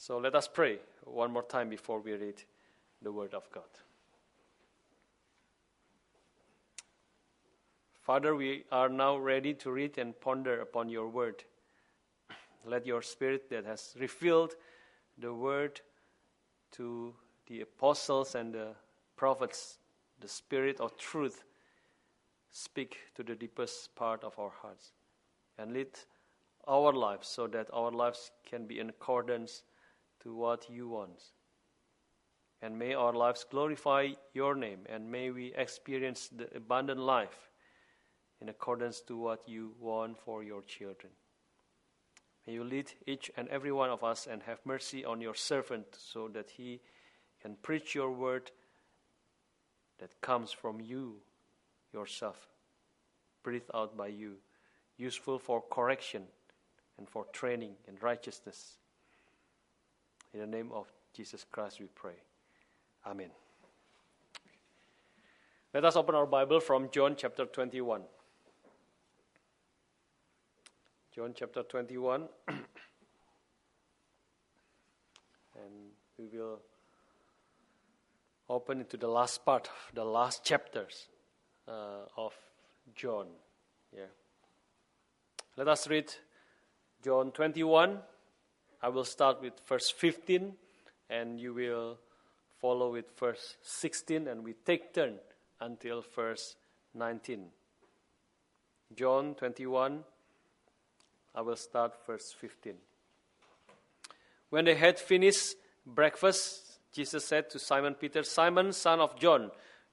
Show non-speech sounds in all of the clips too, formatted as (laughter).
So let us pray one more time before we read the Word of God. Father, we are now ready to read and ponder upon your Word. Let your Spirit that has revealed the Word to the apostles and the prophets, the Spirit of truth, speak to the deepest part of our hearts and lead our lives so that our lives can be in accordance to what you want. And may our lives glorify your name, and may we experience the abundant life in accordance to what you want for your children. May you lead each and every one of us and have mercy on your servant so that he can preach your word that comes from you yourself, breathed out by you, useful for correction and for training in righteousness. In the name of Jesus Christ, we pray. Amen. Let us open our Bible from John chapter 21. John chapter 21. (clears throat) and we will open into the last part, of the last chapters uh, of John. Yeah. Let us read John 21. I will start with verse 15, and you will follow with verse 16, and we take turn until verse 19. John 21, I will start verse 15. When they had finished breakfast, Jesus said to Simon Peter, Simon, son of John,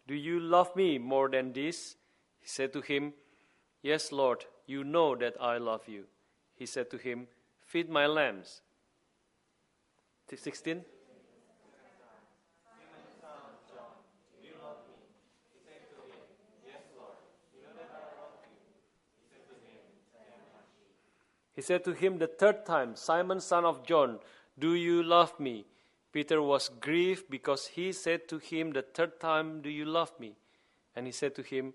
do you love me more than this? He said to him, Yes, Lord, you know that I love you. He said to him, Feed my lambs. 16. He said to him the third time, Simon, son of John, do you love me? Peter was grieved because he said to him the third time, Do you love me? And he said to him,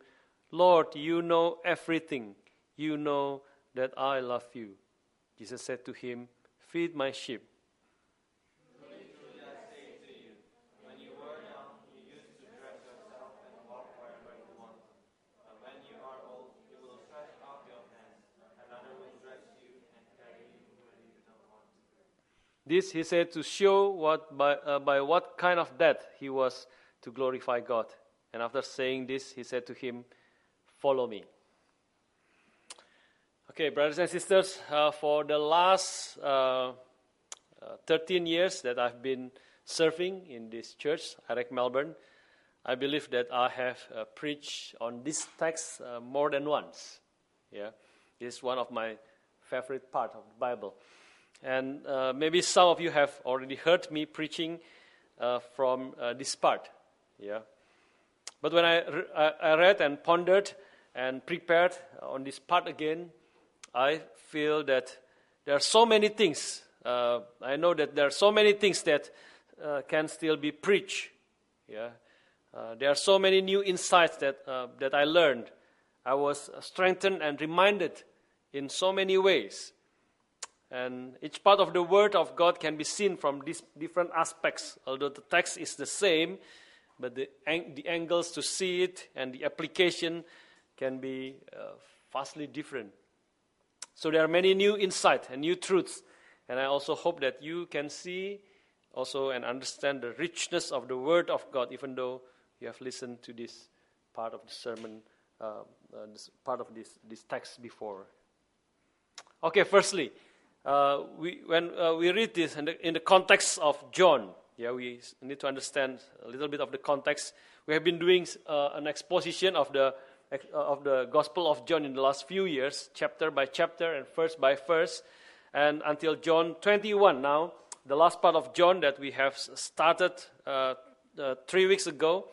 Lord, you know everything. You know that I love you. Jesus said to him, Feed my sheep. This he said to show what by, uh, by what kind of death he was to glorify God. And after saying this, he said to him, Follow me. Okay, brothers and sisters, uh, for the last uh, uh 13 years that I've been serving in this church, Eric Melbourne, I believe that I have uh, preached on this text uh, more than once. Yeah, this is one of my favorite part of the Bible. And uh, maybe some of you have already heard me preaching uh, from uh, this part. Yeah. But when I, re- I read and pondered and prepared on this part again, I feel that there are so many things. Uh, I know that there are so many things that uh, can still be preached. Yeah. Uh, there are so many new insights that, that I learned. I was strengthened and reminded in so many ways. And each part of the Word of God can be seen from these different aspects. Although the text is the same, but the, the angles to see it and the application can be uh, vastly different. So there are many new insights and new truths. And I also hope that you can see also and understand the richness of the Word of God, even though you have listened to this part of the sermon, uh, uh, this part of this, this text before. Okay, firstly, uh, we, when uh, we read this in the, in the context of John, yeah, we need to understand a little bit of the context. We have been doing uh, an exposition of the uh, of the Gospel of John in the last few years, chapter by chapter and verse by verse, and until John 21. Now, the last part of John that we have started uh, three weeks ago.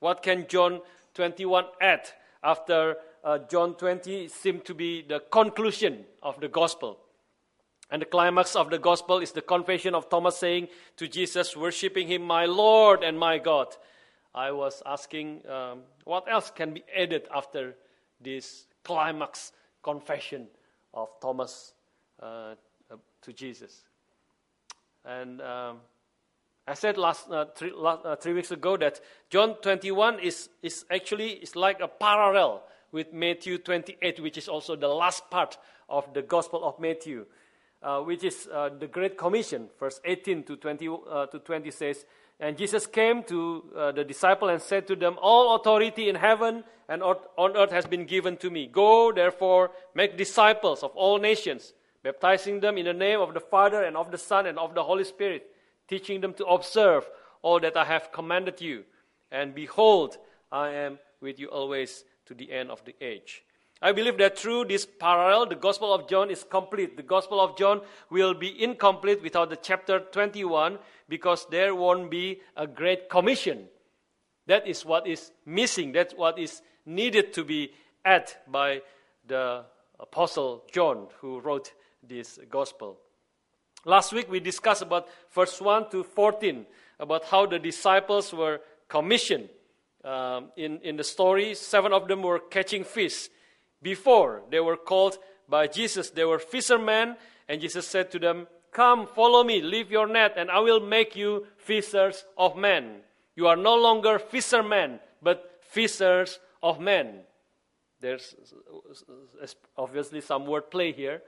What can John 21 add after John 20 seemed to be the conclusion of the Gospel? And the climax of the gospel is the confession of Thomas saying to Jesus, worshiping him, My Lord and my God. I was asking, um, what else can be added after this climax confession of Thomas uh, to Jesus? And um, I said last, uh, three, last uh, three weeks ago that John 21 is, is actually is like a parallel with Matthew 28, which is also the last part of the Gospel of Matthew, uh, which is uh, the Great Commission. Verse 18 to 20, uh, to 20 says, And Jesus came to uh, the disciple and said to them, All authority in heaven and on earth has been given to me. Go, therefore, make disciples of all nations, baptizing them in the name of the Father and of the Son and of the Holy Spirit, teaching them to observe all that I have commanded you. And behold, I am with you always to the end of the age. I believe that through this parallel, the Gospel of John is complete. The Gospel of John will be incomplete without the chapter 21 because there won't be a great commission. That is what is missing. That's what is needed to be added by the Apostle John who wrote this Gospel. Last week we discussed about verse 1 to 14 about how the disciples were commissioned. Um, in, in the story, seven of them were catching fish before they were called by Jesus. They were fishermen, and Jesus said to them, Come, follow me, leave your net, and I will make you fishers of men. You are no longer fishermen, but fishers of men. There's obviously some wordplay here.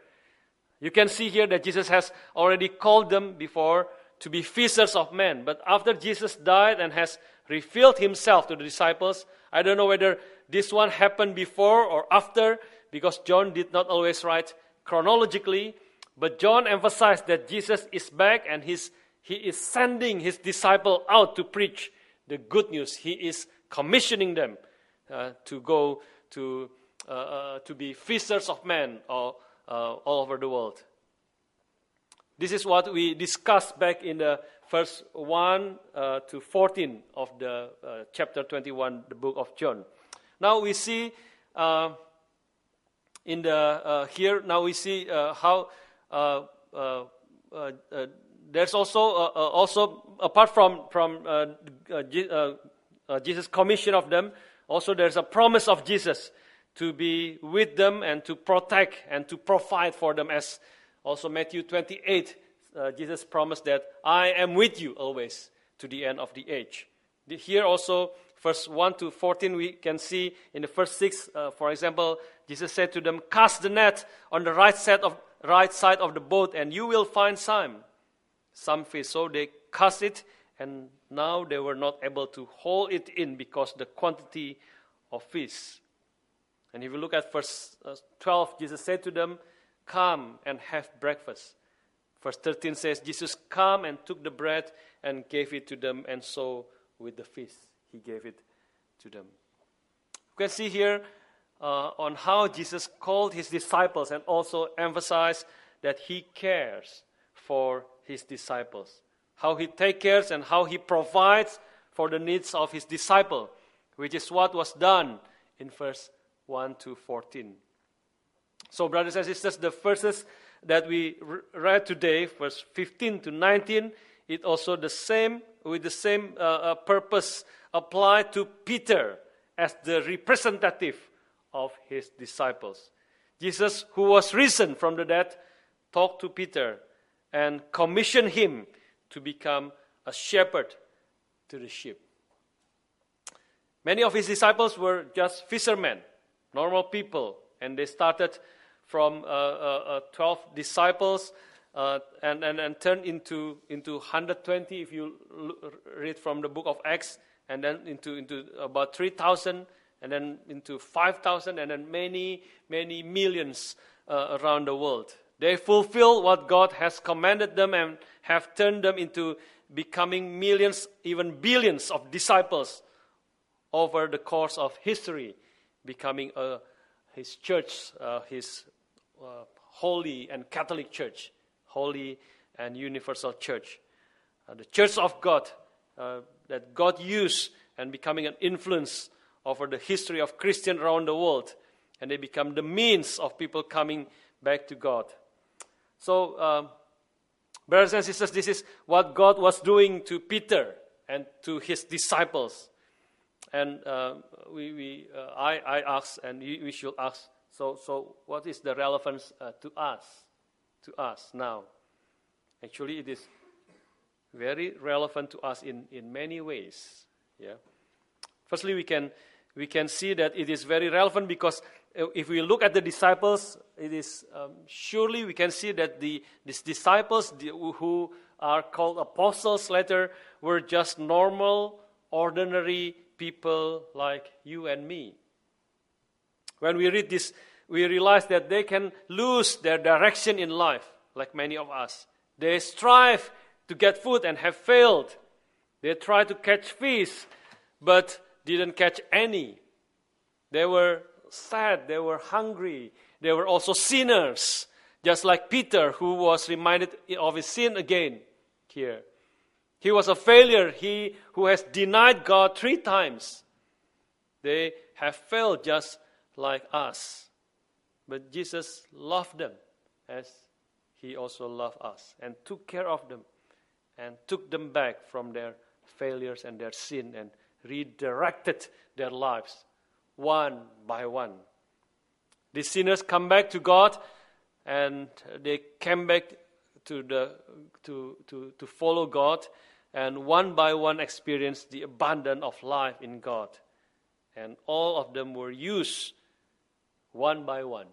You can see here that Jesus has already called them before to be fishers of men. But after Jesus died and has revealed himself to the disciples, I don't know whether this one happened before or after, because John did not always write chronologically. But John emphasized that Jesus is back and he's, he is sending his disciple out to preach the good news. He is commissioning them uh, to go to, uh, uh, to be fishers of men all, uh, all over the world. This is what we discussed back in the verse 1 uh, to 14 of the uh, chapter 21, the book of John. Now we see uh, in the uh, here now we see uh, how uh, uh, uh, there's also also apart from from Jesus' commission of them, also there's a promise of Jesus to be with them and to protect and to provide for them as also Matthew 28 Jesus promised that I am with you always to the end of the age. Here also verse 1 to 14, we can see in the first six, uh, for example, Jesus said to them, Cast the net on the right side of, right side of the boat, and you will find some, some fish. So they cast it, and now they were not able to hold it in because the quantity of fish. And if you look at verse uh, 12, Jesus said to them, Come and have breakfast. Verse 13 says, Jesus came and took the bread and gave it to them, and so with the fish he gave it to them. You can see here uh, on how Jesus called his disciples and also emphasized that he cares for his disciples. How he takes care and how he provides for the needs of his disciple, which is what was done in verse 1 to 14. So, brothers and sisters, the verses that we read today, verse 15 to 19, it also the same with the same uh, uh, purpose applied to Peter as the representative of his disciples. Jesus, who was risen from the dead, talked to Peter and commissioned him to become a shepherd to the sheep. Many of his disciples were just fishermen, normal people, and they started from uh, uh, uh 12 disciples uh, and, and, and turned into, into 120 if you read from the book of Acts and then into, into about 3,000, and then into 5,000, and then many, many millions uh, around the world. They fulfill what God has commanded them and have turned them into becoming millions, even billions of disciples over the course of history, becoming uh, his church, uh, his uh, holy and Catholic church, holy and universal church. Uh, the church of God uh, that God used and becoming an influence over the history of Christian around the world. And they become the means of people coming back to God. So, um, brothers and sisters, this is what God was doing to Peter and to his disciples. And uh, we, we, uh, I, I ask, and we should ask, so, so what is the relevance uh, to us, to us now? Actually, it is very relevant to us in, in many ways. Yeah. Firstly, we can we can see that it is very relevant because uh, if we look at the disciples, it is um, surely we can see that the these disciples who are called apostles later were just normal, ordinary people like you and me. When we read this, we realize that they can lose their direction in life, like many of us. They strive to get food and have failed. They try to catch fish, but didn't catch any. They were sad, they were hungry, they were also sinners, just like Peter, who was reminded of his sin again here. He was a failure, he who has denied God three times. They have failed just like us. But Jesus loved them as he also loved us and took care of them and took them back from their failures and their sin and redirected their lives one by one. The sinners come back to God and they came back to, the, to, to, to follow God and one by one experience the abundance of life in God. And all of them were used one by one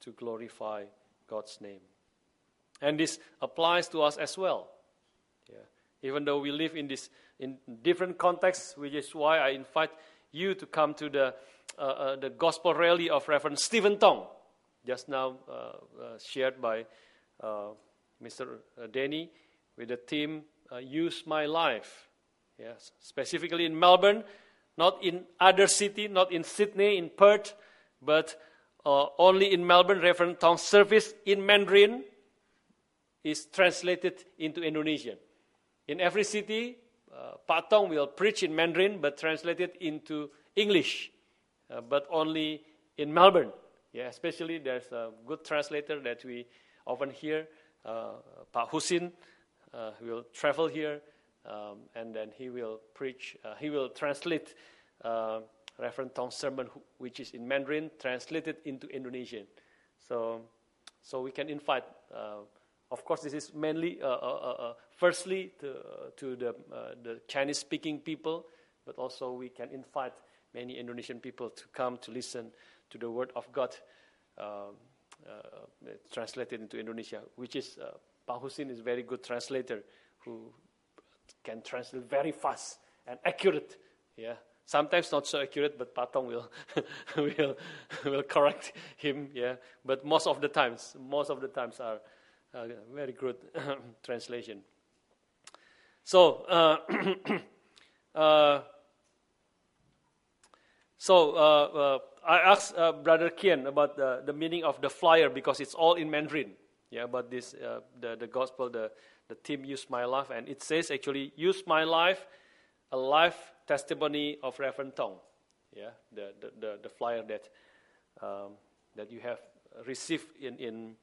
to glorify God's name. And this applies to us as well. Yeah. Even though we live in this in different contexts, which is why I invite you to come to the uh, uh, the gospel rally of Reverend Stephen Tong, just now uh, uh shared by uh, Mr. Denny with the theme "Use My Life." Yes, specifically in Melbourne, not in other city, not in Sydney, in Perth, but only in Melbourne. Reverend Tong's service in Mandarin is translated into Indonesian. In every city, uh, Pak Tong will preach in Mandarin but translated into English, uh, but only in Melbourne. Yeah, especially there's a good translator that we often hear, uh, Pak Husin. Uh, will travel here um, and then he will preach, uh, he will translate uh, Reverend Tong's sermon, which is in Mandarin, translated into Indonesian. So, so we can invite uh, of course, this is mainly, uh, uh, uh, uh firstly, to, to the, the Chinese speaking people, but also we can invite many Indonesian people to come to listen to the Word of God um, translated into Indonesia, which is, uh, is a very good translator who can translate very fast and accurate. Yeah, sometimes not so accurate, but Pak Tong will (laughs) will will correct him. Yeah, but most of the times, most of the times are uh, very good (coughs) translation. So, uh, (coughs) uh, so uh, uh, I asked Brother Kian about the, the meaning of the flyer because it's all in Mandarin. Yeah, but this the the gospel the the theme use my life and it says actually use my life, a life testimony of Reverend Tong. Yeah, the the the, the flyer that um, that you have received in in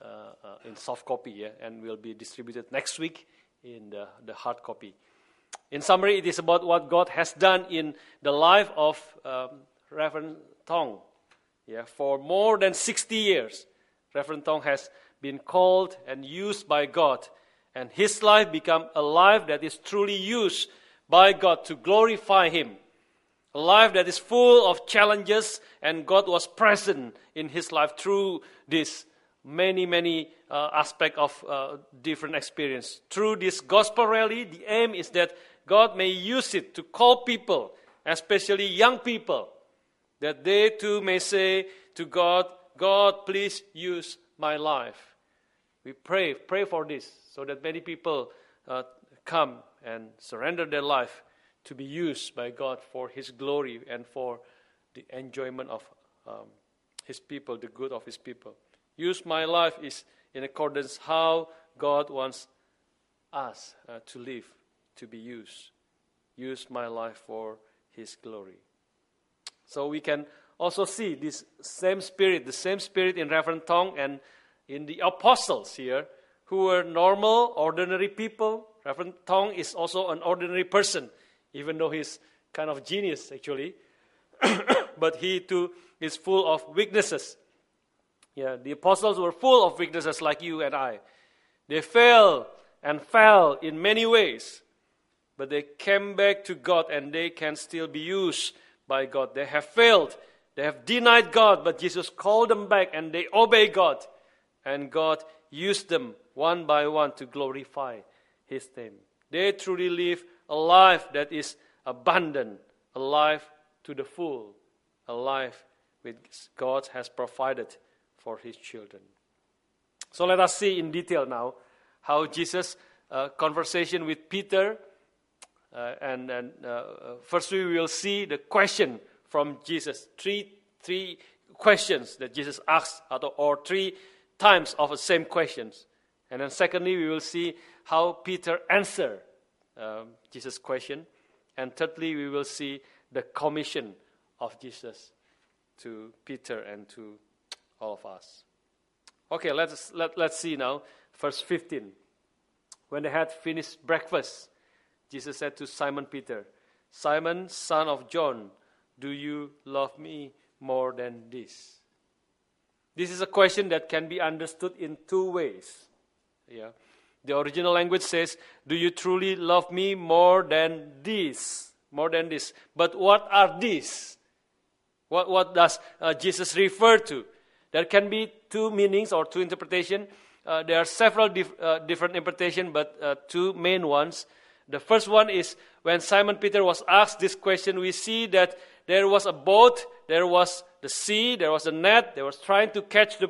uh, uh, in soft copy yeah, and will be distributed next week in the, the hard copy. In summary, it is about what God has done in the life of um, Reverend Tong. Yeah, for more than 60 years, Reverend Tong has been called and used by God, and his life become a life that is truly used by God to glorify Him. A life that is full of challenges, and God was present in his life through this many, many uh, aspects of uh, different experience. Through this gospel rally, the aim is that God may use it to call people, especially young people, that they too may say to God, God, please use my life. We pray, pray for this, so that many people uh, come and surrender their life to be used by God for His glory and for the enjoyment of um, His people, the good of His people use my life is in accordance how God wants us uh, to live, to be used. Use my life for His glory. So we can also see this same spirit, the same spirit in Reverend Tong and in the apostles here, who were normal, ordinary people. Reverend Tong is also an ordinary person, even though he's kind of genius actually. (coughs) but he too is full of weaknesses. Yeah, the apostles were full of weaknesses like you and I. They fail and fell in many ways. But they came back to God and they can still be used by God. They have failed. They have denied God, but Jesus called them back and they obey God. And God used them one by one to glorify His name. They truly live a life that is abundant, a life to the full, a life which God has provided for His children. So let us see in detail now how Jesus' uh, conversation with Peter, uh, and, and uh, first we will see the question from Jesus. Three, three questions that Jesus asked, or three times of the same questions. And then secondly, we will see how Peter answered um, Jesus' question. And thirdly, we will see the commission of Jesus to Peter and to all of us. Okay, let's, let, let's see now, verse 15. When they had finished breakfast, Jesus said to Simon Peter, Simon, son of John, do you love me more than this? This is a question that can be understood in two ways. Yeah. The original language says, Do you truly love me more than this? More than this. But what are these? What, what does uh, Jesus refer to? There can be two meanings or two interpretations. Uh, there are several dif- uh, different interpretations, but uh, two main ones. The first one is when Simon Peter was asked this question, we see that there was a boat, there was the sea, there was a net, they was trying to catch the,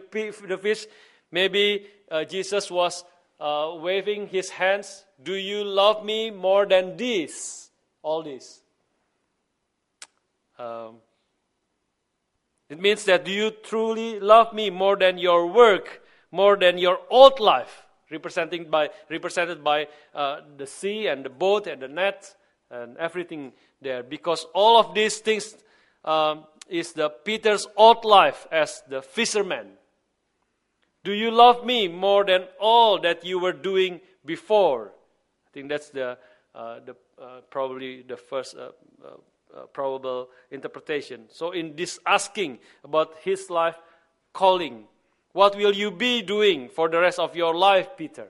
the fish. Maybe uh, Jesus was uh, waving his hands, Do you love me more than this? All this. Um, it means that do you truly love me more than your work, more than your old life, representing by, represented by uh, the sea and the boat and the net and everything there? Because all of these things um, is the Peter's old life as the fisherman. Do you love me more than all that you were doing before? I think that's the, uh, the uh, probably the first uh, uh, uh, probable interpretation. So, in this asking about his life calling, what will you be doing for the rest of your life, Peter?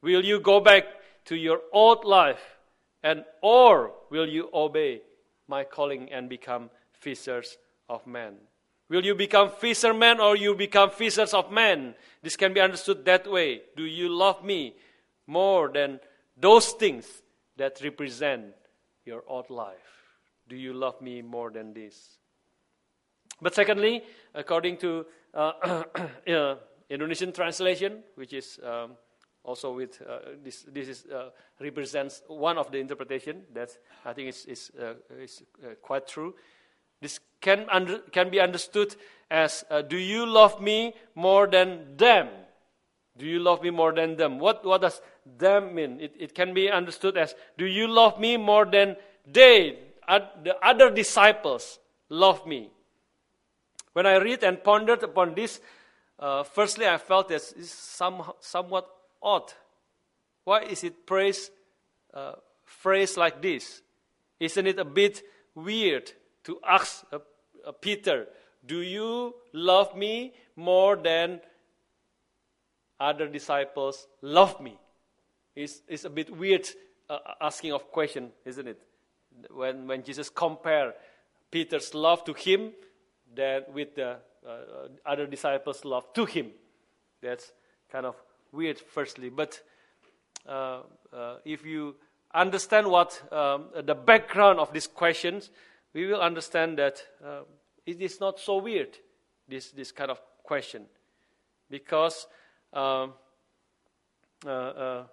Will you go back to your old life, and or will you obey my calling and become fishers of men? Will you become fishermen or you become fishers of men? This can be understood that way. Do you love me more than those things that represent your old life? Do you love me more than this? But secondly, according to uh, (coughs) uh, Indonesian translation, which is um, also with uh, this, this is, uh, represents one of the interpretation that I think is, is, uh, is uh, quite true. This can, under, can be understood as uh, Do you love me more than them? Do you love me more than them? What, what does them mean? It, it can be understood as Do you love me more than they, the other disciples, love me? When I read and pondered upon this, uh, firstly I felt that it's some, somewhat odd. Why is it praised, uh, phrase like this? Isn't it a bit weird? To ask uh, uh, Peter, Do you love me more than other disciples love me? It's, it's a bit weird uh, asking of question, isn't it? When, when Jesus compared Peter's love to him that with the uh, uh, other disciples' love to him. That's kind of weird, firstly. But uh, uh, if you understand what um, the background of these questions, we will understand that uh, it is not so weird, this, this kind of question. Because, um, uh, uh,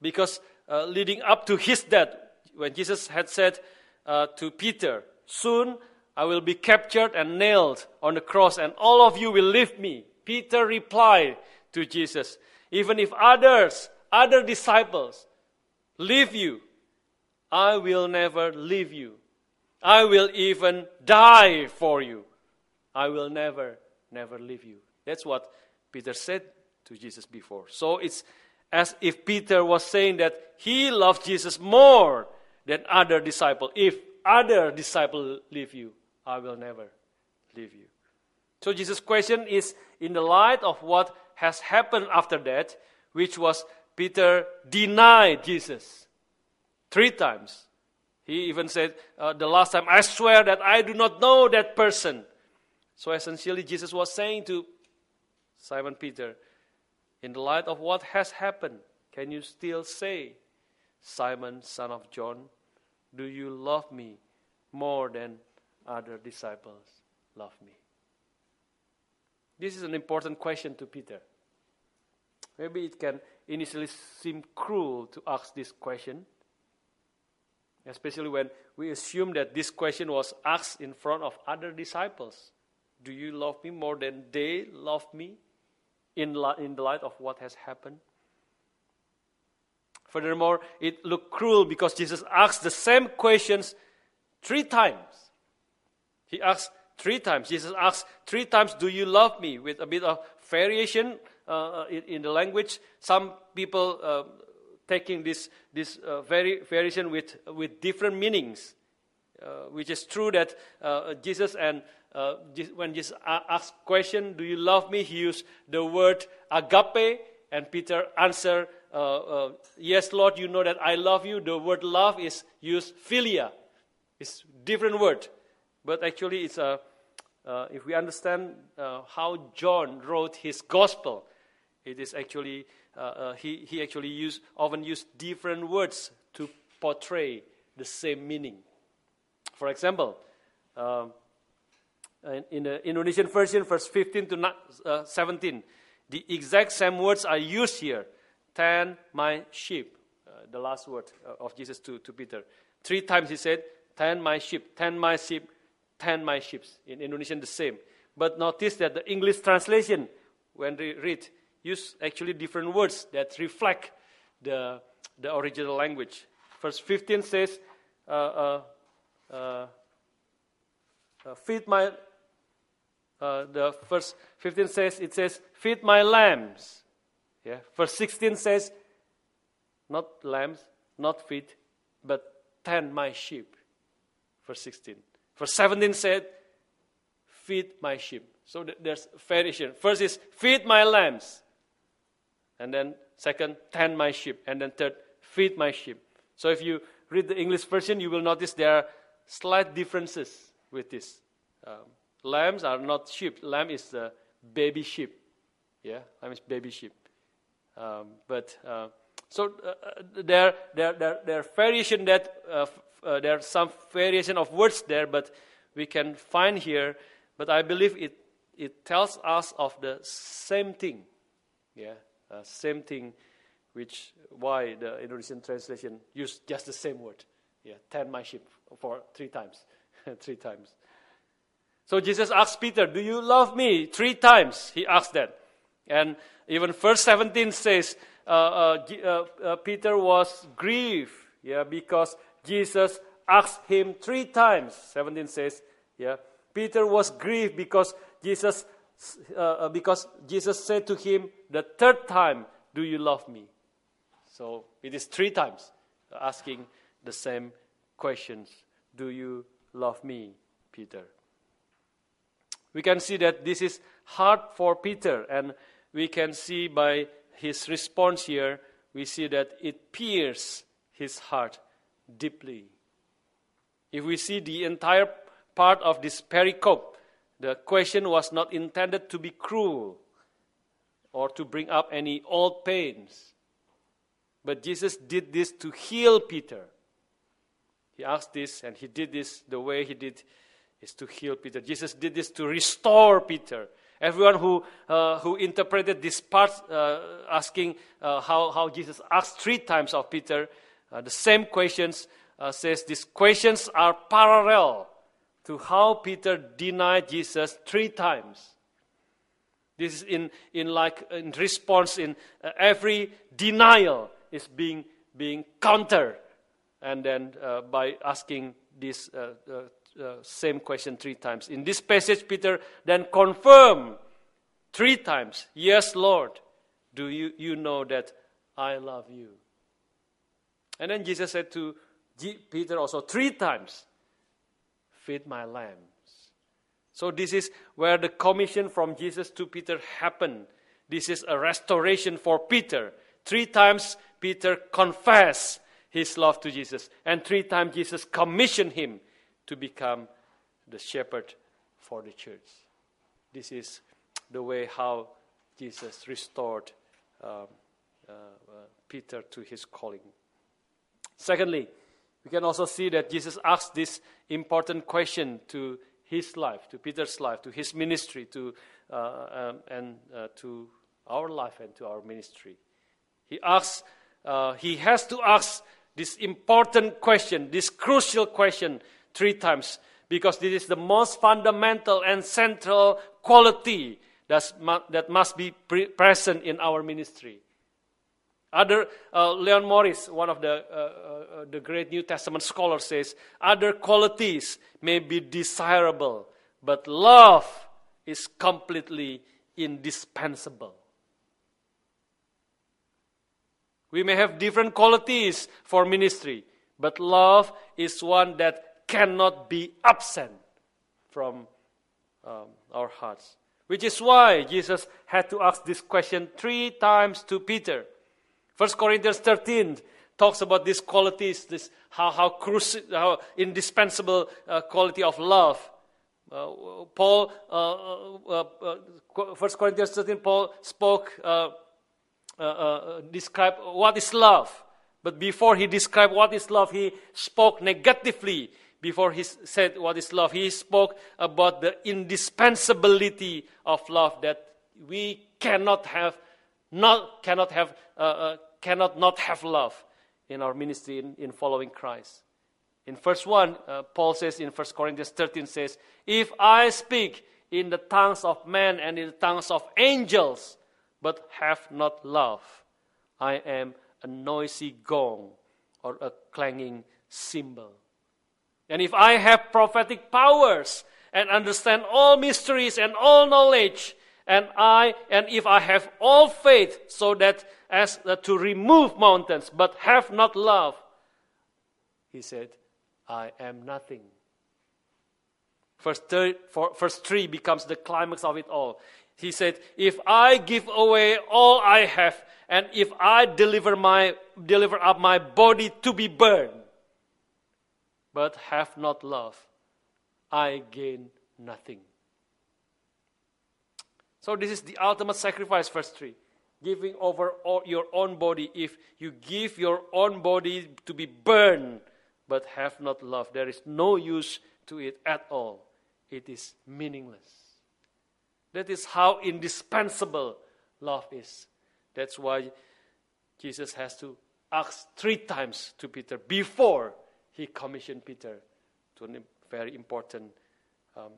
because uh, leading up to his death, when Jesus had said uh, to Peter, Soon I will be captured and nailed on the cross, and all of you will leave me. Peter replied to Jesus, Even if others, other disciples, leave you, I will never leave you. I will even die for you. I will never, never leave you. That's what Peter said to Jesus before. So it's as if Peter was saying that he loved Jesus more than other disciples. If other disciples leave you, I will never leave you. So Jesus' question is in the light of what has happened after that, which was Peter denied Jesus three times. He even said, uh, The last time, I swear that I do not know that person. So essentially, Jesus was saying to Simon Peter, In the light of what has happened, can you still say, Simon, son of John, do you love me more than other disciples love me? This is an important question to Peter. Maybe it can initially seem cruel to ask this question, especially when we assume that this question was asked in front of other disciples. Do you love me more than they love me in, in the light of what has happened? Furthermore, it looked cruel because Jesus asked the same questions three times. He asked three times. Jesus asked three times, Do you love me? with a bit of variation uh, in, in, the language. Some people uh, taking this, this uh, very variation with, with different meanings, uh, which is true that uh, Jesus and uh, when Jesus asked question, Do you love me? He used the word agape, and Peter answered uh, uh, yes, Lord, you know that I love you. The word love is used philia. It's different word, but actually it's a. If we understand how John wrote his gospel, it is actually he he actually use often use different words to portray the same meaning. For example. Um, in the Indonesian version, verse 15 to 17, the exact same words are used here Tend my sheep. Uh, the last word uh, of Jesus to, to Peter. Three times he said, Tend my sheep, tend my sheep, tend my sheep. In Indonesian, the same. But notice that the English translation, when we read, use actually different words that reflect the, the original language. Verse 15 says, uh, uh, uh, uh feed my, the verse 15 says, it says, feed my lambs. Yeah. Verse 16 says, not lambs, not feed, but tend my sheep. Verse 16. Verse 17 said, feed my sheep. So there's variation. First is feed my lambs. And then second, tend my sheep. And then third, feed my sheep. So if you read the English version, you will notice there are slight differences with this. Um, lambs are not sheep. Lamb is the baby sheep. Yeah, lamb is baby sheep. Um, but uh, so uh, uh, there, there, there, there variation that uh, uh, there are some variation of words there, but we can find here. But I believe it it tells us of the same thing, yeah, uh, same thing, which why the Indonesian translation used just the same word, yeah, tend my sheep for three times, (laughs) three times. So Jesus asked Peter, "Do you love me?" Three times he asked that, and even verse 17 says, uh, uh, uh, uh, Peter was grieved, yeah, because Jesus asked him three times. 17 says, yeah, Peter was grieved because Jesus, uh, because Jesus said to him the third time, "Do you love me?" So it is three times asking the same questions. Do you love me, Peter? We can see that this is hard for Peter, and we can see by his response here, we see that it pierces his heart deeply. If we see the entire part of this pericope, the question was not intended to be cruel or to bring up any old pains. But Jesus did this to heal Peter. He asked this and he did this the way he did is to heal Peter. Jesus did this to restore Peter. Everyone who, uh, who interpreted this part, uh, asking uh, how, how Jesus asked three times of Peter, uh, the same questions, uh, says these questions are parallel to how Peter denied Jesus three times. This is in, in like in response in uh, every denial is being being countered, and then by asking this uh, same question three times. In this passage, Peter then confirmed three times, Yes, Lord, do you, you know that I love you? And then Jesus said to Peter also three times, Feed my lambs. So, this is where the commission from Jesus to Peter happened. This is a restoration for Peter. Three times Peter confessed his love to Jesus, and three times Jesus commissioned him to become the shepherd for the church. This is the way how Jesus restored um, uh, uh, Peter to his calling. Secondly, we can also see that Jesus asked this important question to his life, to Peter's life, to his ministry, to, uh, um, and uh, to our life and to our ministry. He asks, uh, he has to ask this important question, this crucial question, three times, because this is the most fundamental and central quality that's, that must be pre- present in our ministry. Other uh, Leon Morris, one of the uh, uh, the great New Testament scholars, says other qualities may be desirable, but love is completely indispensable. We may have different qualities for ministry, but love is one that cannot be absent from um, our hearts. Which is why Jesus had to ask this question three times to Peter. 1 Corinthians 13 talks about these qualities, this how how, cruci- how indispensable uh, quality of love. Uh, Paul, uh, 1 uh, uh, Corinthians 13, Paul spoke, uh, described what is love. But before he described what is love, he spoke negatively. Before he said what is love, he spoke about the indispensability of love that we cannot have, not cannot have cannot not have love in our ministry in, in following Christ. In verse 1, uh, Paul says in 1 Corinthians 13 says, If I speak in the tongues of men and in the tongues of angels, but have not love, I am a noisy gong or a clanging cymbal. And if I have prophetic powers and understand all mysteries and all knowledge, and I and if I have all faith so that as uh, to remove mountains, but have not love, he said, I am nothing. Verse, third, for, verse 3 becomes the climax of it all. He said, If I give away all I have, and if I deliver, my, deliver up my body to be burned, but have not love, I gain nothing. So, this is the ultimate sacrifice, verse 3 giving over your own body, if you give your own body to be burned but have not love, there is no use to it at all. It is meaningless. That is how indispensable love is. That's why Jesus has to ask three times to Peter before he commissioned Peter to a very important um,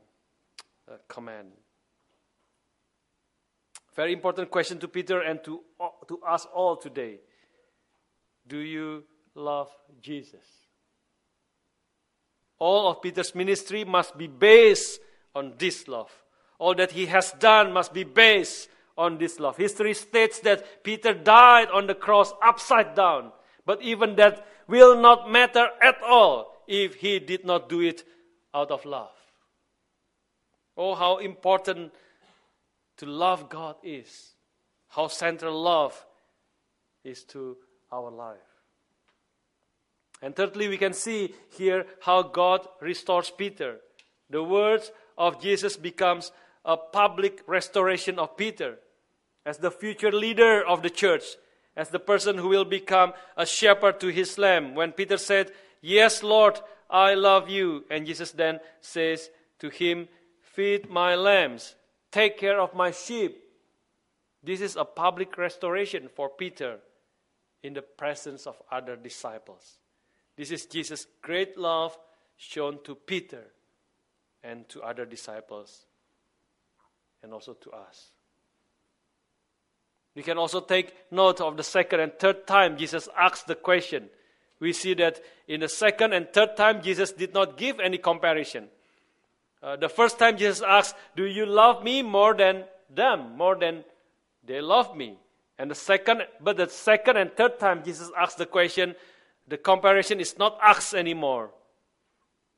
uh, command. Very important question to Peter and to, to us all today. Do you love Jesus? All of Peter's ministry must be based on this love. All that he has done must be based on this love. History states that Peter died on the cross upside down. But even that will not matter at all if he did not do it out of love. Oh, how important to love God is, how central love is to our life. And thirdly, we can see here how God restores Peter. The words of Jesus becomes a public restoration of Peter as the future leader of the church, as the person who will become a shepherd to his lamb. When Peter said, Yes, Lord, I love you. And Jesus then says to him, Feed my lambs. Take care of my sheep. This is a public restoration for Peter in the presence of other disciples. This is Jesus' great love shown to Peter and to other disciples and also to us. We can also take note of the second and third time Jesus asked the question. We see that in the second and third time, Jesus did not give any comparison. Uh, the first time Jesus asked, Do you love me more than them, more than they love me? And the second, but the second and third time Jesus asked the question, the comparison is not asked anymore.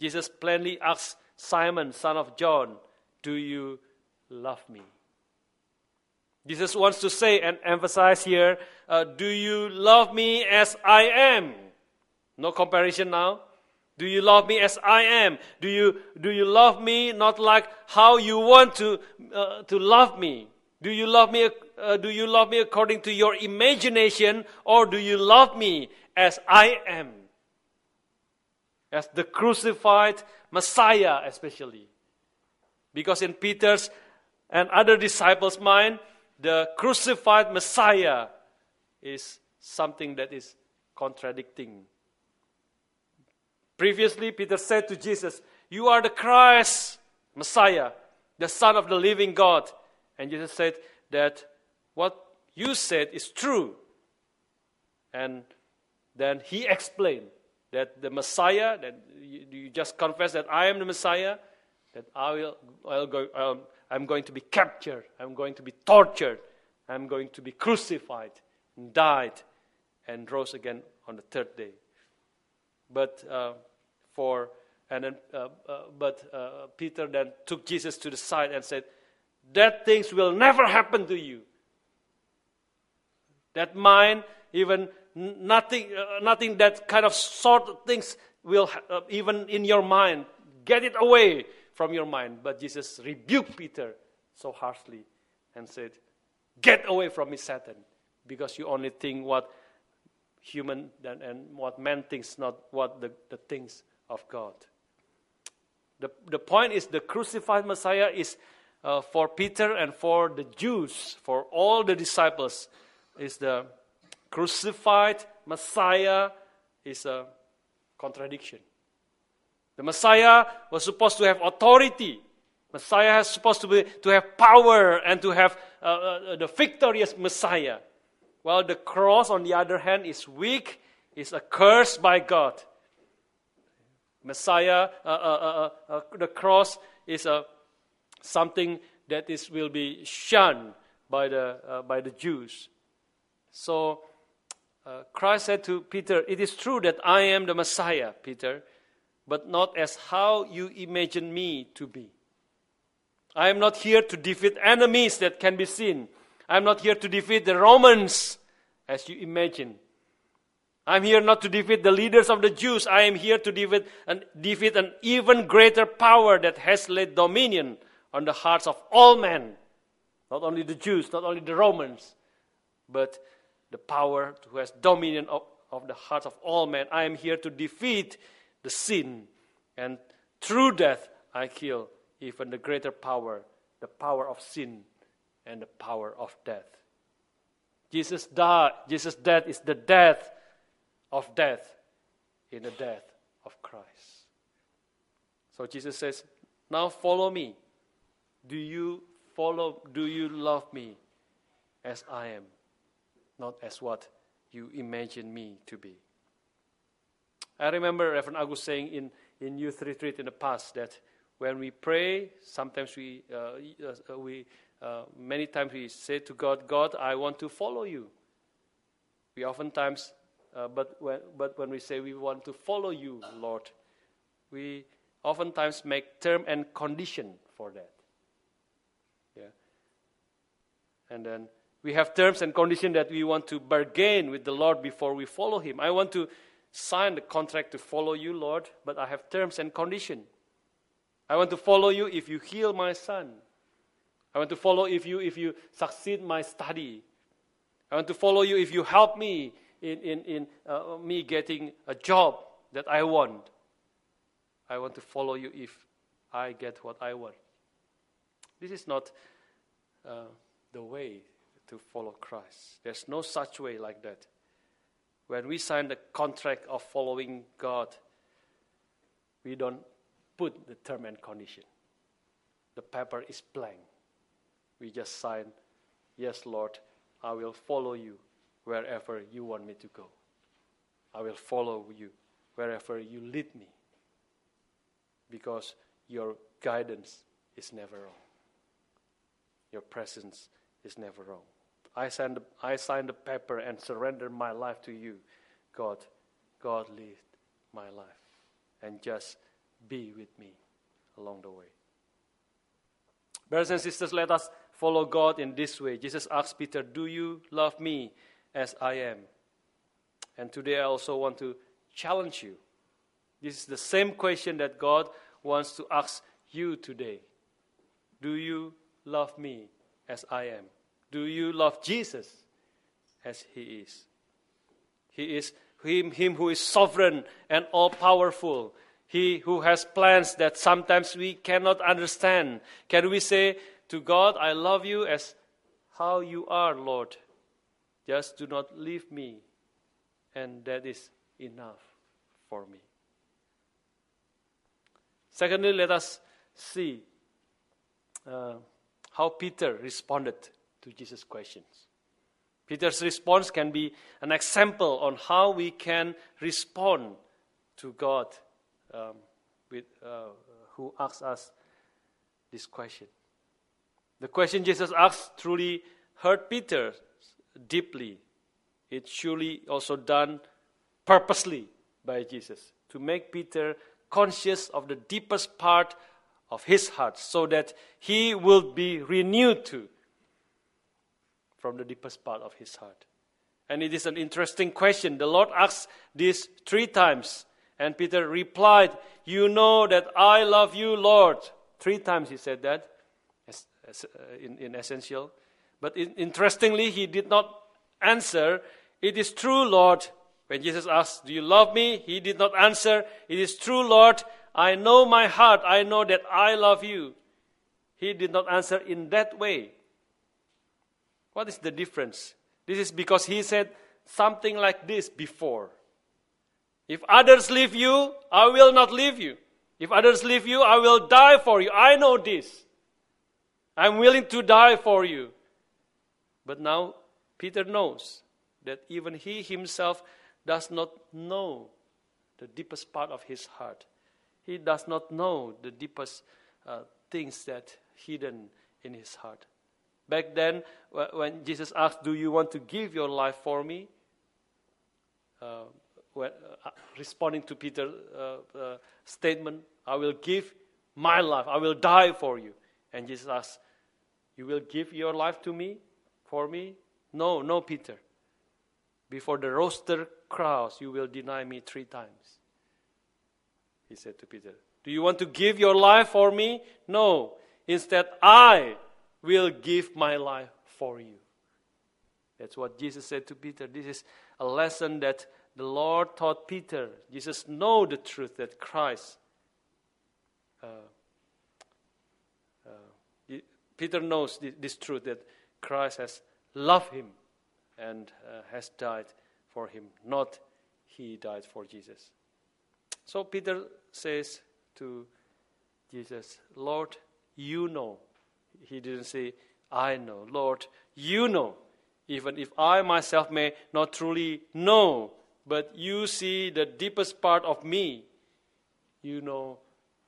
Jesus plainly asks Simon, son of John, Do you love me? Jesus wants to say and emphasize here uh, Do you love me as I am? No comparison now. Do you love me as I am? Do you, do you love me not like how you want to, uh, to love me? Do you love me? Uh, do you love me according to your imagination, or do you love me as I am, as the crucified Messiah, especially? Because in Peter's and other disciples' mind, the crucified Messiah is something that is contradicting. Previously, Peter said to Jesus, You are the Christ, Messiah, the Son of the living God. And Jesus said that what you said is true. And then he explained that the Messiah, that you, just confess that I am the Messiah, that I will, I'll go, um, I'm going to be captured, I'm going to be tortured, I'm going to be crucified, and died, and rose again on the third day. But uh, for and then, uh, uh, but uh, Peter then took Jesus to the side and said, "That things will never happen to you. That mind, even nothing, uh, nothing that kind of sort of things will uh, even in your mind. Get it away from your mind." But Jesus rebuked Peter so harshly and said, "Get away from me, Satan, because you only think what." Human and, and what man thinks, not what the, the things of God. The, the point is the crucified Messiah is uh, for Peter and for the Jews, for all the disciples, is the crucified Messiah is a contradiction. The Messiah was supposed to have authority. Messiah is supposed to, be, to have power and to have uh, uh, the victorious Messiah. While the cross, on the other hand, is weak, is accursed by God. Messiah, uh, uh, uh, the cross is a something that is will be shunned by the by the Jews. So Christ said to Peter, "It is true that I am the Messiah, Peter, but not as how you imagine me to be. I am not here to defeat enemies that can be seen." I'm not here to defeat the Romans, as you imagine. I'm here not to defeat the leaders of the Jews. I am here to defeat an, defeat an even greater power that has laid dominion on the hearts of all men. Not only the Jews, not only the Romans, but the power who has dominion of, of the hearts of all men. I am here to defeat the sin. And through death, I kill even the greater power, the power of sin and the power of death. Jesus died. Jesus' death is the death of death in the death of Christ. So Jesus says, Now follow me. Do you follow, do you love me as I am, not as what you imagine me to be? I remember Reverend Agus saying in, in youth retreat in the past that when we pray, sometimes we, uh, uh we uh, many times we say to God, God, I want to follow you. We oftentimes, uh, but, when, but when we say we want to follow you, Lord, we oftentimes make term and condition for that. Yeah. And then we have terms and condition that we want to bargain with the Lord before we follow Him. I want to sign the contract to follow you, Lord, but I have terms and condition. I want to follow you if you heal my son. I want to follow if you if you succeed my study. I want to follow you if you help me in, in, in uh, me getting a job that I want. I want to follow you if I get what I want. This is not uh, the way to follow Christ. There's no such way like that. When we sign the contract of following God, we don't put the term and condition. The paper is blank we just sign, Yes, Lord, I will follow you wherever you want me to go. I will follow you wherever you lead me because your guidance is never wrong. Your presence is never wrong. I sign the, I the paper and surrender my life to you. God, God lead my life and just be with me along the way. Brothers and sisters, let us follow God in this way. Jesus asked Peter, Do you love me as I am? And today I also want to challenge you. This is the same question that God wants to ask you today. Do you love me as I am? Do you love Jesus as he is? He is him, him who is sovereign and all powerful. He who has plans that sometimes we cannot understand. Can we say to God, I love you as how you are, Lord? Just do not leave me. And that is enough for me. Secondly, let us see uh, how Peter responded to Jesus' questions. Peter's response can be an example on how we can respond to God um, with, uh, who asks us this question. The question Jesus asked truly hurt Peter deeply. It surely also done purposely by Jesus to make Peter conscious of the deepest part of his heart so that he will be renewed too from the deepest part of his heart. And it is an interesting question. The Lord asked this three times, and Peter replied, You know that I love you, Lord. Three times he said that Uh, in, in essential. But in, interestingly, he did not answer, It is true, Lord. When Jesus asked, Do you love me? He did not answer, It is true, Lord. I know my heart. I know that I love you. He did not answer in that way. What is the difference? This is because he said something like this before. If others leave you, I will not leave you. If others leave you, I will die for you. I know this. I'm willing to die for you. But now Peter knows that even he himself does not know the deepest part of his heart. He does not know the deepest uh, things that hidden in his heart. Back then, when Jesus asked, Do you want to give your life for me? Uh, when, uh, responding to Peter's uh, uh, statement, I will give my life, I will die for you. And Jesus asked, You will give your life to me, for me? No, no, Peter. Before the rooster crows, you will deny me three times. He said to Peter, Do you want to give your life for me? No. Instead, I will give my life for you. That's what Jesus said to Peter. This is a lesson that the Lord taught Peter. Jesus know the truth that Christ. Uh, Peter knows this, this, truth that Christ has loved him and uh, has died for him, not he died for Jesus. So Peter says to Jesus, Lord, you know he didn't say, I know. Lord, you know. Even if I myself may not truly know, but you see the deepest part of me, you know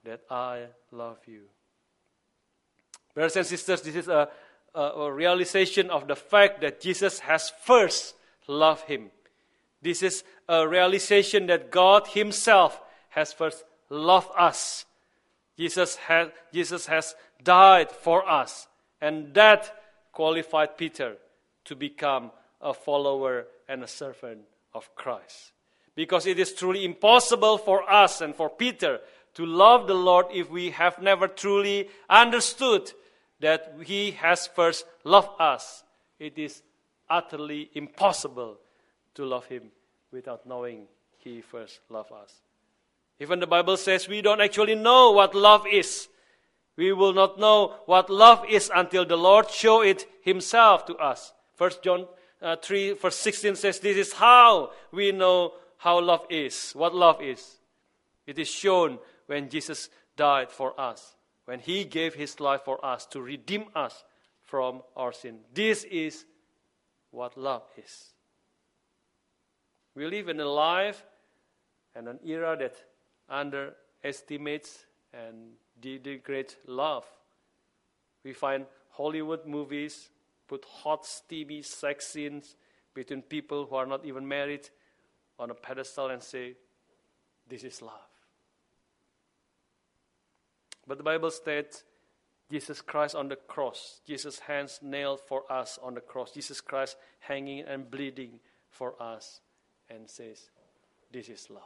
that I love you. Brothers and sisters, this is a, a, a realization of the fact that Jesus has first loved him. This is a realization that God Himself has first loved us. Jesus has, Jesus has died for us. And that qualified Peter to become a follower and a servant of Christ. Because it is truly impossible for us and for Peter to love the Lord if we have never truly understood that He has first loved us. It is utterly impossible to love Him without knowing He first loved us. Even the Bible says we don't actually know what love is. We will not know what love is until the Lord show it himself to us. First John uh, 3 verse 16 says this is how we know how love is. What love is. It is shown when Jesus died for us. When he gave his life for us to redeem us from our sin. This is what love is. We live in a life and an era that underestimates and degrades love. We find Hollywood movies put hot, steamy sex scenes between people who are not even married on a pedestal and say, This is love. But the Bible states Jesus Christ on the cross, Jesus' hands nailed for us on the cross, Jesus Christ hanging and bleeding for us, and says, This is love.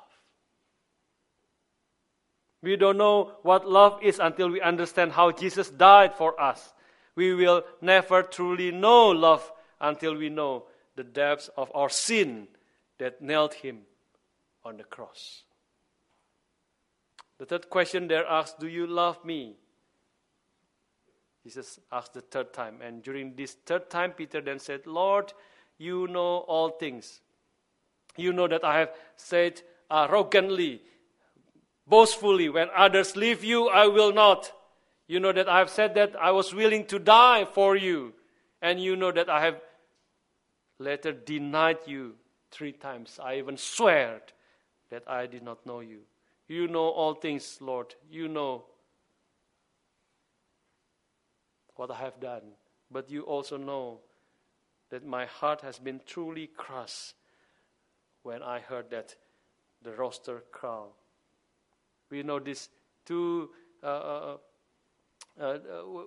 We don't know what love is until we understand how Jesus died for us. We will never truly know love until we know the depths of our sin that nailed him on the cross. The third question there asks, Do you love me? Jesus asked the third time. And during this third time, Peter then said, Lord, you know all things. You know that I have said arrogantly, boastfully, when others leave you, I will not. You know that I have said that I was willing to die for you. And you know that I have later denied you three times. I even swear that I did not know you. You know all things, Lord. You know what I have done. But you also know that my heart has been truly crushed when I heard that the rooster crow. We know this two. Uh, uh, uh, uh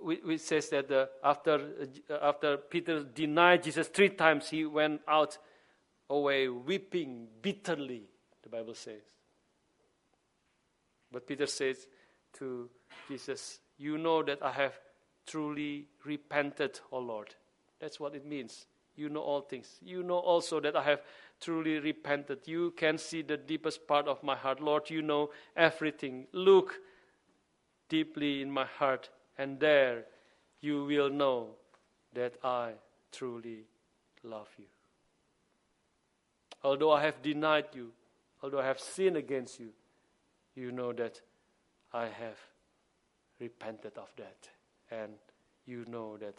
which says that uh, after uh, after Peter denied Jesus three times, he went out away weeping bitterly. The Bible says. But Peter says to Jesus, You know that I have truly repented, O Lord. That's what it means. You know all things. You know also that I have truly repented. You can see the deepest part of my heart. Lord, you know everything. Look deeply in my heart, and there you will know that I truly love you. Although I have denied you, although I have sinned against you, you know that I have repented of that. And you know that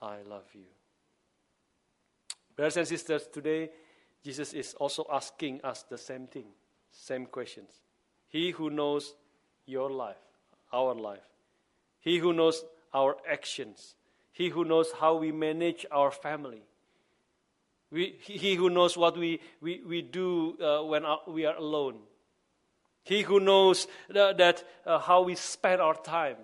I love you. Brothers and sisters, today Jesus is also asking us the same thing, same questions. He who knows your life, our life, He who knows our actions, He who knows how we manage our family, we, he who knows what we, we, we do uh, when we are alone, he who knows that, that uh, how we spend our time.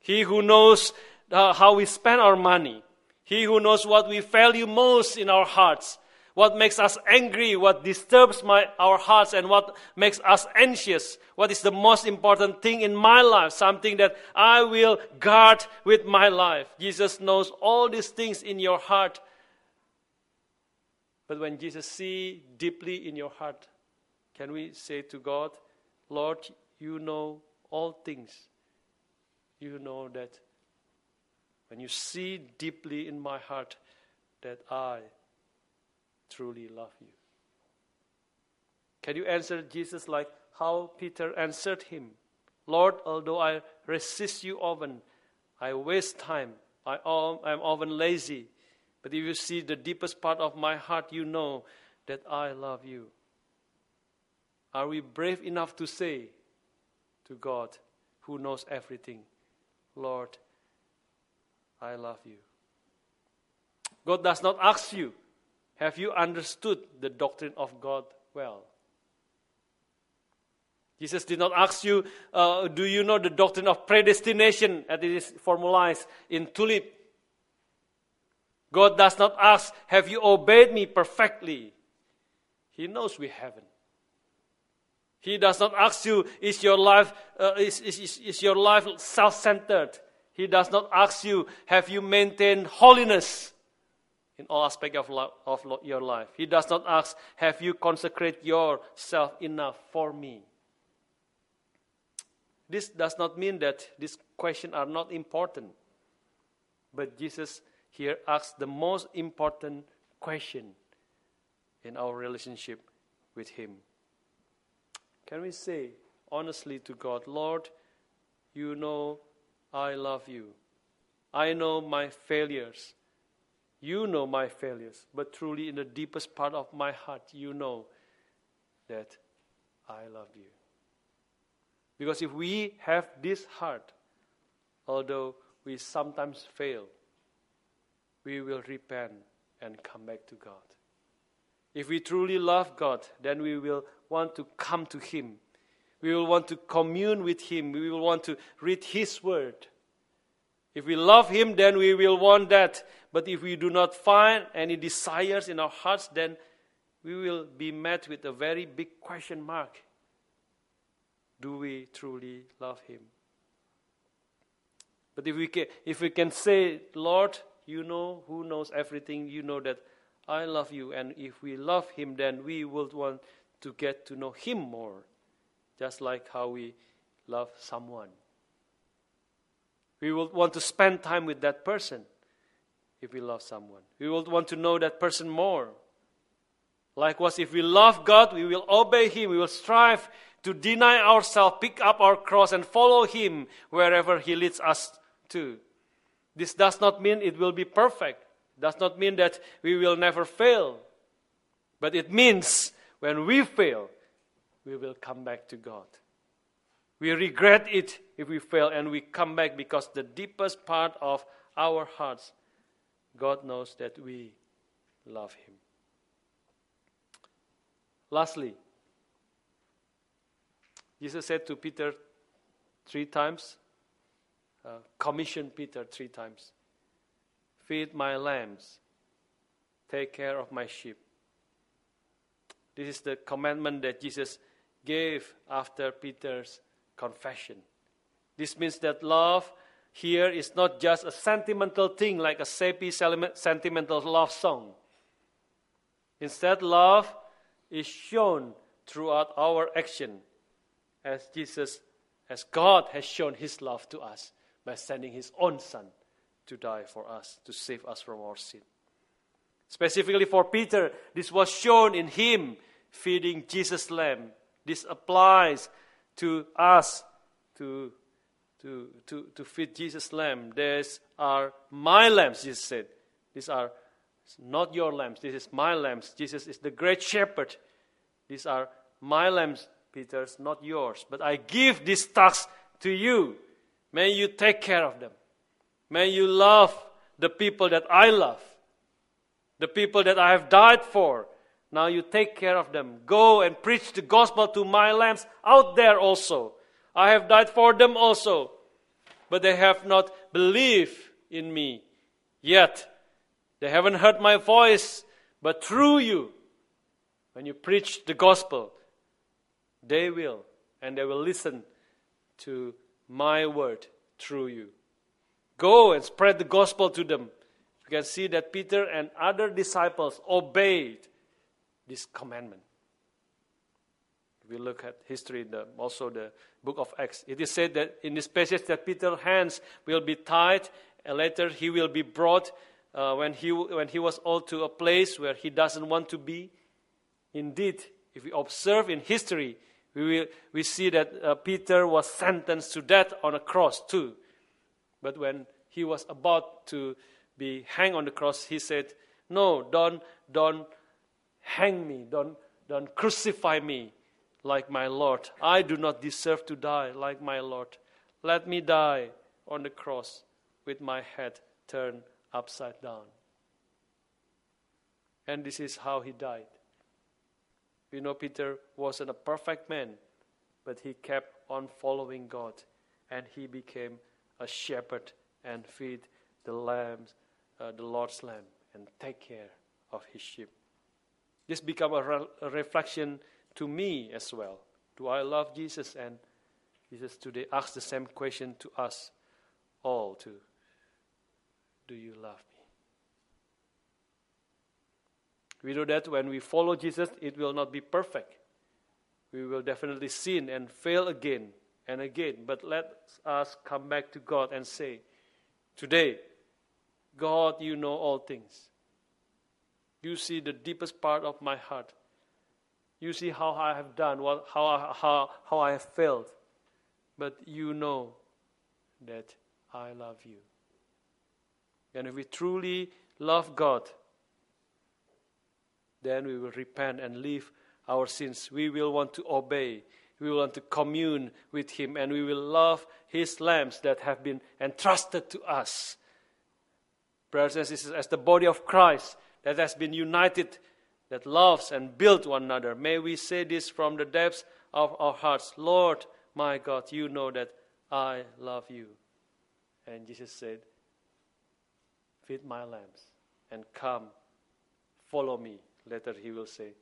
He who knows uh, how we spend our money. He who knows what we value most in our hearts. What makes us angry, what disturbs my, our hearts, and what makes us anxious. What is the most important thing in my life? Something that I will guard with my life. Jesus knows all these things in your heart. But when Jesus sees deeply in your heart, can we say to God, Lord, you know all things. You know that when you see deeply in my heart that I truly love you. Can you answer Jesus like how Peter answered him? Lord, although I resist you often, I waste time, I am often lazy, but if you see the deepest part of my heart, you know that I love you. Are we brave enough to say to God, who knows everything, Lord, I love you? God does not ask you, have you understood the doctrine of God well? Jesus did not ask you, uh, do you know the doctrine of predestination as it is formalized in Tulip? God does not ask, have you obeyed me perfectly? He knows we haven't. He does not ask you, is your life, uh, is, is, is your life self centered? He does not ask you, have you maintained holiness in all aspects of, lo- of lo- your life? He does not ask, have you consecrated yourself enough for me? This does not mean that these questions are not important. But Jesus here asks the most important question in our relationship with Him. Can we say honestly to God, Lord, you know I love you. I know my failures. You know my failures. But truly, in the deepest part of my heart, you know that I love you. Because if we have this heart, although we sometimes fail, we will repent and come back to God. If we truly love God, then we will want to come to Him. We will want to commune with Him. We will want to read His Word. If we love Him, then we will want that. But if we do not find any desires in our hearts, then we will be met with a very big question mark. Do we truly love Him? But if we can, if we can say, Lord, you know who knows everything, you know that I love you, and if we love Him, then we will want to get to know Him more, just like how we love someone. We will want to spend time with that person if we love someone. We will want to know that person more. Likewise, if we love God, we will obey Him. We will strive to deny ourselves, pick up our cross, and follow Him wherever He leads us to. This does not mean it will be perfect. Does not mean that we will never fail. But it means when we fail, we will come back to God. We regret it if we fail and we come back because the deepest part of our hearts, God knows that we love Him. Lastly, Jesus said to Peter three times, uh, commissioned Peter three times feed my lambs, take care of my sheep. This is the commandment that Jesus gave after Peter's confession. This means that love here is not just a sentimental thing like a sappy sentimental love song. Instead, love is shown throughout our action as Jesus, as God has shown his love to us by sending his own Son to die for us, to save us from our sin. Specifically for Peter, this was shown in him feeding Jesus' lamb. This applies to us to, to, to, to feed Jesus' lamb. These are my lambs, Jesus said. These are not your lambs. This is my lambs. Jesus is the great shepherd. These are my lambs, Peter's, not yours. But I give this task to you. May you take care of them. May you love the people that I love, the people that I have died for. Now you take care of them. Go and preach the gospel to my lambs out there also. I have died for them also, but they have not believed in me yet. They haven't heard my voice, but through you, when you preach the gospel, they will, and they will listen to my word through you. Go and spread the gospel to them. You can see that Peter and other disciples obeyed this commandment If we look at history, the, also the book of Acts, it is said that in this passage that Peter's hands will be tied, and later he will be brought uh, when, he, when he was all to a place where he doesn't want to be. Indeed, if we observe in history, we, will, we see that uh, Peter was sentenced to death on a cross too. But when he was about to be hanged on the cross, he said, No, don't, don't hang me, don't, don't crucify me like my Lord. I do not deserve to die like my Lord. Let me die on the cross with my head turned upside down. And this is how he died. We know Peter wasn't a perfect man, but he kept on following God and he became a shepherd and feed the lambs, uh, the Lord's lamb, and take care of his sheep. This become a, re- a reflection to me as well. Do I love Jesus? And Jesus today asks the same question to us all too. Do you love me? We know that when we follow Jesus, it will not be perfect. We will definitely sin and fail again and again. But let us come back to God and say, Today, God, you know all things. You see the deepest part of my heart. You see how I have done, what, how, I, how, how I have failed. But you know that I love you. And if we truly love God, then we will repent and leave our sins. We will want to obey. We will want to commune with Him. And we will love His lambs that have been entrusted to us. Brothers and sisters, as the body of Christ that has been united that loves and builds one another. May we say this from the depths of our hearts Lord, my God, you know that I love you And Jesus said, Feed my lambs and come, follow me. Later he will say,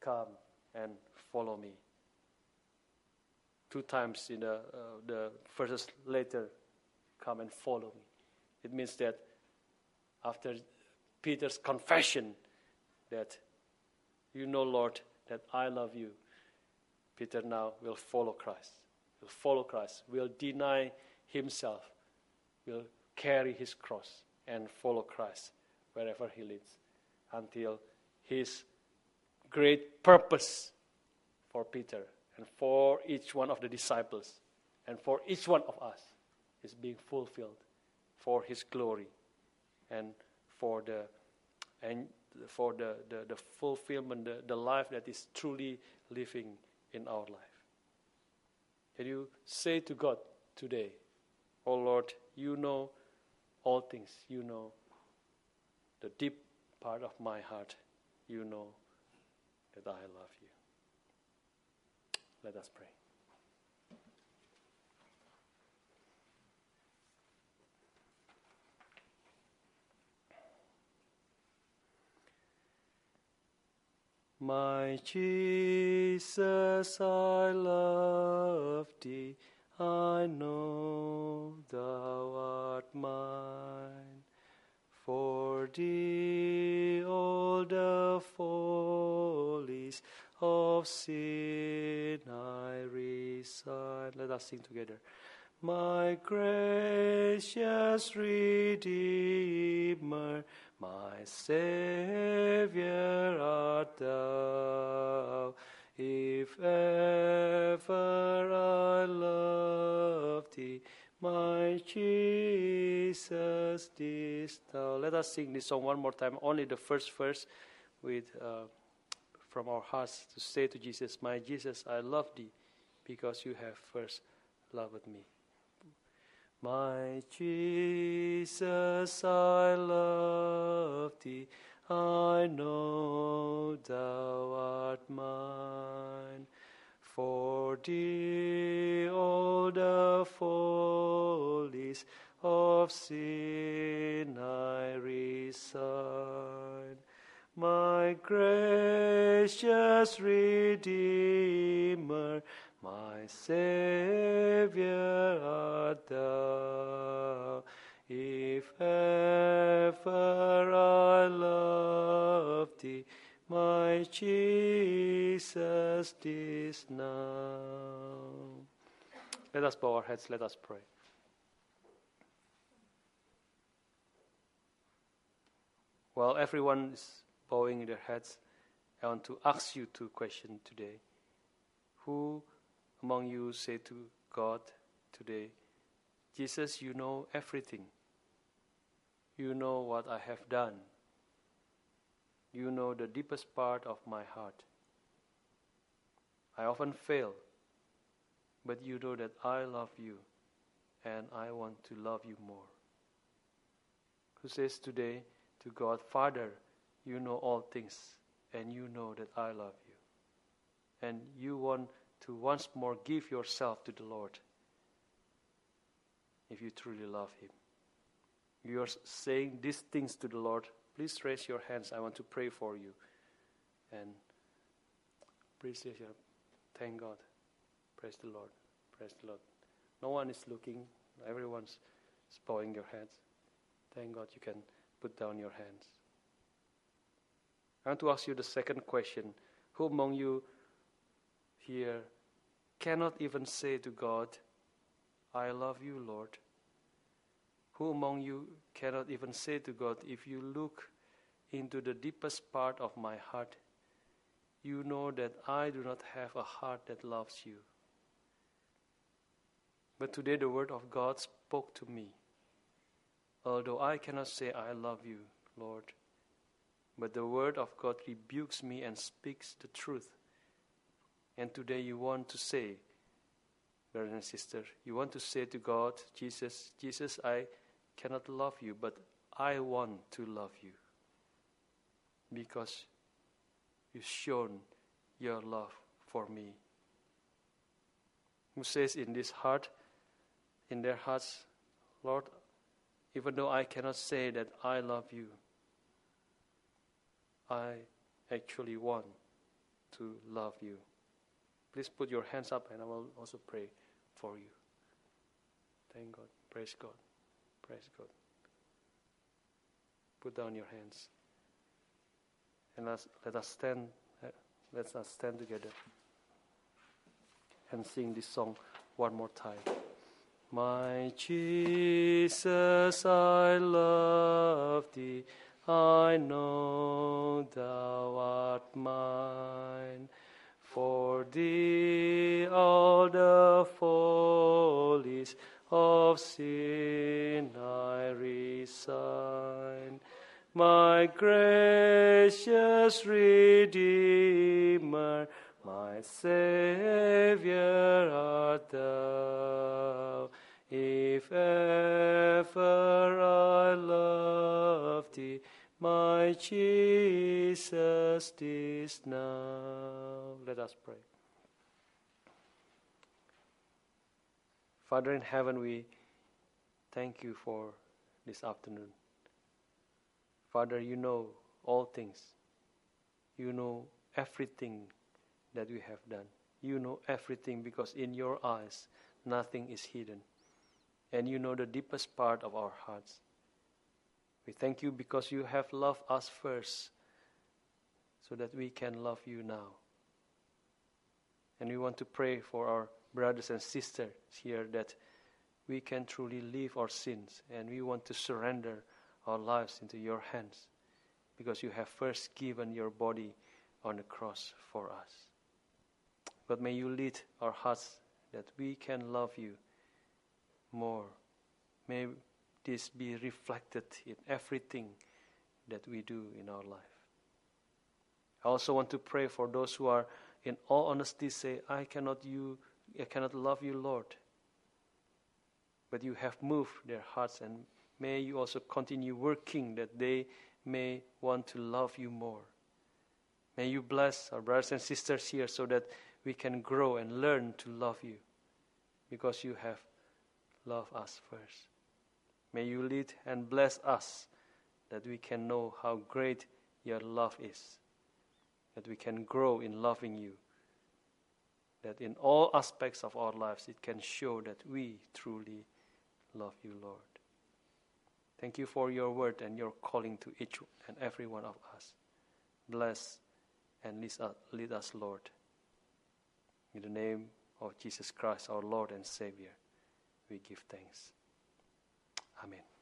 Come and follow me. Two times in the, uh, the verses later, come and follow me. It means that after Peter's confession that you know, Lord, that I love you, Peter now will follow Christ. Will follow Christ. Will deny himself. Will carry his cross and follow Christ wherever he leads until his great purpose for Peter and for each one of the disciples and for each one of us is being fulfilled for his glory and for the and for the, the, the fulfillment, the, the life that is truly living in our life. Can you say to God today, Oh Lord, you know all things. You know the deep part of my heart. You know that I love you. Let us pray. My Jesus, I love thee. I know thou art mine. For thee all the follies of sin I resign. Let us sing together. My gracious Redeemer, my Savior art thou. If ever I love thee, my Jesus, this thou. Let us sing this song one more time, only the first verse with uh, from our hearts to say to Jesus, My Jesus, I love thee because you have first loved me. My Jesus, I love thee. I know thou art mine. For thee all the follies of sin I resign. My gracious Redeemer, Savior art thou. If ever I love thee, my Jesus, this now. Let us bow our heads, let us pray. While everyone is bowing their heads, I want to ask you two questions today. Who among you say to God today, Jesus, you know everything. You know what I have done. You know the deepest part of my heart. I often fail, but you know that I love you and I want to love you more. Who says today to God, Father, you know all things and you know that I love you. And you want to once more give yourself to the Lord if you truly love Him. You are saying these things to the Lord. Please raise your hands. I want to pray for you. And please raise your Thank God. Praise the Lord. Praise the Lord. No one is looking. Everyone's bowing your heads. Thank God you can put down your hands. I want to ask you the second question. Who among you here cannot even say to God, I love you, Lord? Who among you cannot even say to God, if you look into the deepest part of my heart, you know that I do not have a heart that loves you? But today the word of God spoke to me. Although I cannot say, I love you, Lord, but the word of God rebukes me and speaks the truth. And today you want to say, brother and sister, you want to say to God, Jesus, Jesus, I cannot love you, but I want to love you. Because you've shown your love for me. Who says in this heart, in their hearts, Lord, even though I cannot say that I love you, I actually want to love you. Please put your hands up and I will also pray for you. Thank God. Praise God. Praise God. Put down your hands. And let's, let us stand. Uh, let us stand together and sing this song one more time. My Jesus, I love thee. I know thou art mine. For thee all the follies of sin I resign. My gracious Redeemer, my Savior art thou. If ever I love thee, my Jesus, this now. Let us pray. Father in heaven, we thank you for this afternoon. Father, you know all things. You know everything that we have done. You know everything because in your eyes nothing is hidden. And you know the deepest part of our hearts. We thank you because you have loved us first so that we can love you now. And we want to pray for our brothers and sisters here that we can truly leave our sins and we want to surrender our lives into your hands because you have first given your body on the cross for us. But may you lead our hearts that we can love you more. May this be reflected in everything that we do in our life. I also want to pray for those who are, in all honesty, say, I cannot, you, I cannot love you, Lord. But you have moved their hearts, and may you also continue working that they may want to love you more. May you bless our brothers and sisters here so that we can grow and learn to love you because you have loved us first. May you lead and bless us that we can know how great your love is, that we can grow in loving you, that in all aspects of our lives it can show that we truly love you, Lord. Thank you for your word and your calling to each and every one of us. Bless and lead us, Lord. In the name of Jesus Christ, our Lord and Savior, we give thanks. Amen.